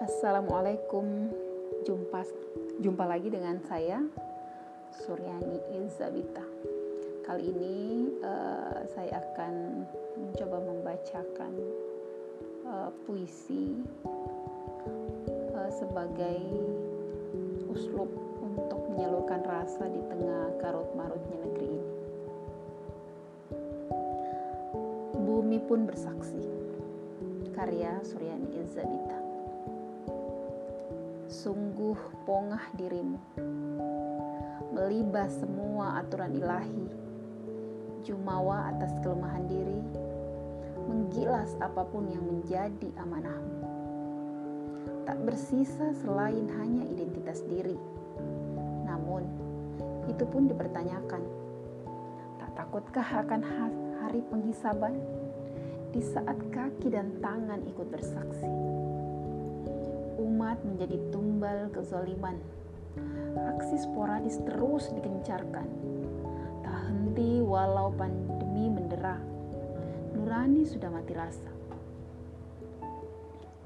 Assalamualaikum. Jumpa jumpa lagi dengan saya Suryani Izabita Kali ini uh, saya akan mencoba membacakan uh, puisi uh, sebagai uslub untuk menyalurkan rasa di tengah karut marutnya negeri ini. Bumi pun bersaksi. Karya Suryani Izabita sungguh pongah dirimu, melibas semua aturan ilahi, jumawa atas kelemahan diri, menggilas apa pun yang menjadi amanahmu. Tak bersisa selain hanya identitas diri. Namun, itu pun dipertanyakan. Tak takutkah akan hari penghisaban di saat kaki dan tangan ikut bersaksi? Umat menjadi tumbal kezaliman. Aksi sporadis terus dikencarkan. Tak henti walau pandemi mendera. Nurani sudah mati rasa.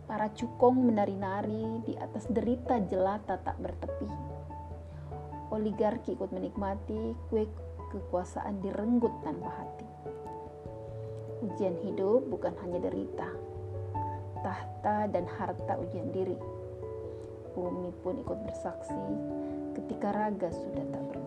Para cukong menari-nari di atas derita jelata tak bertepi. Oligarki ikut menikmati kue kekuasaan direnggut tanpa hati. Ujian hidup bukan hanya derita, tahta dan harta ujian diri. Bumi pun ikut bersaksi ketika raga sudah tak berdaya.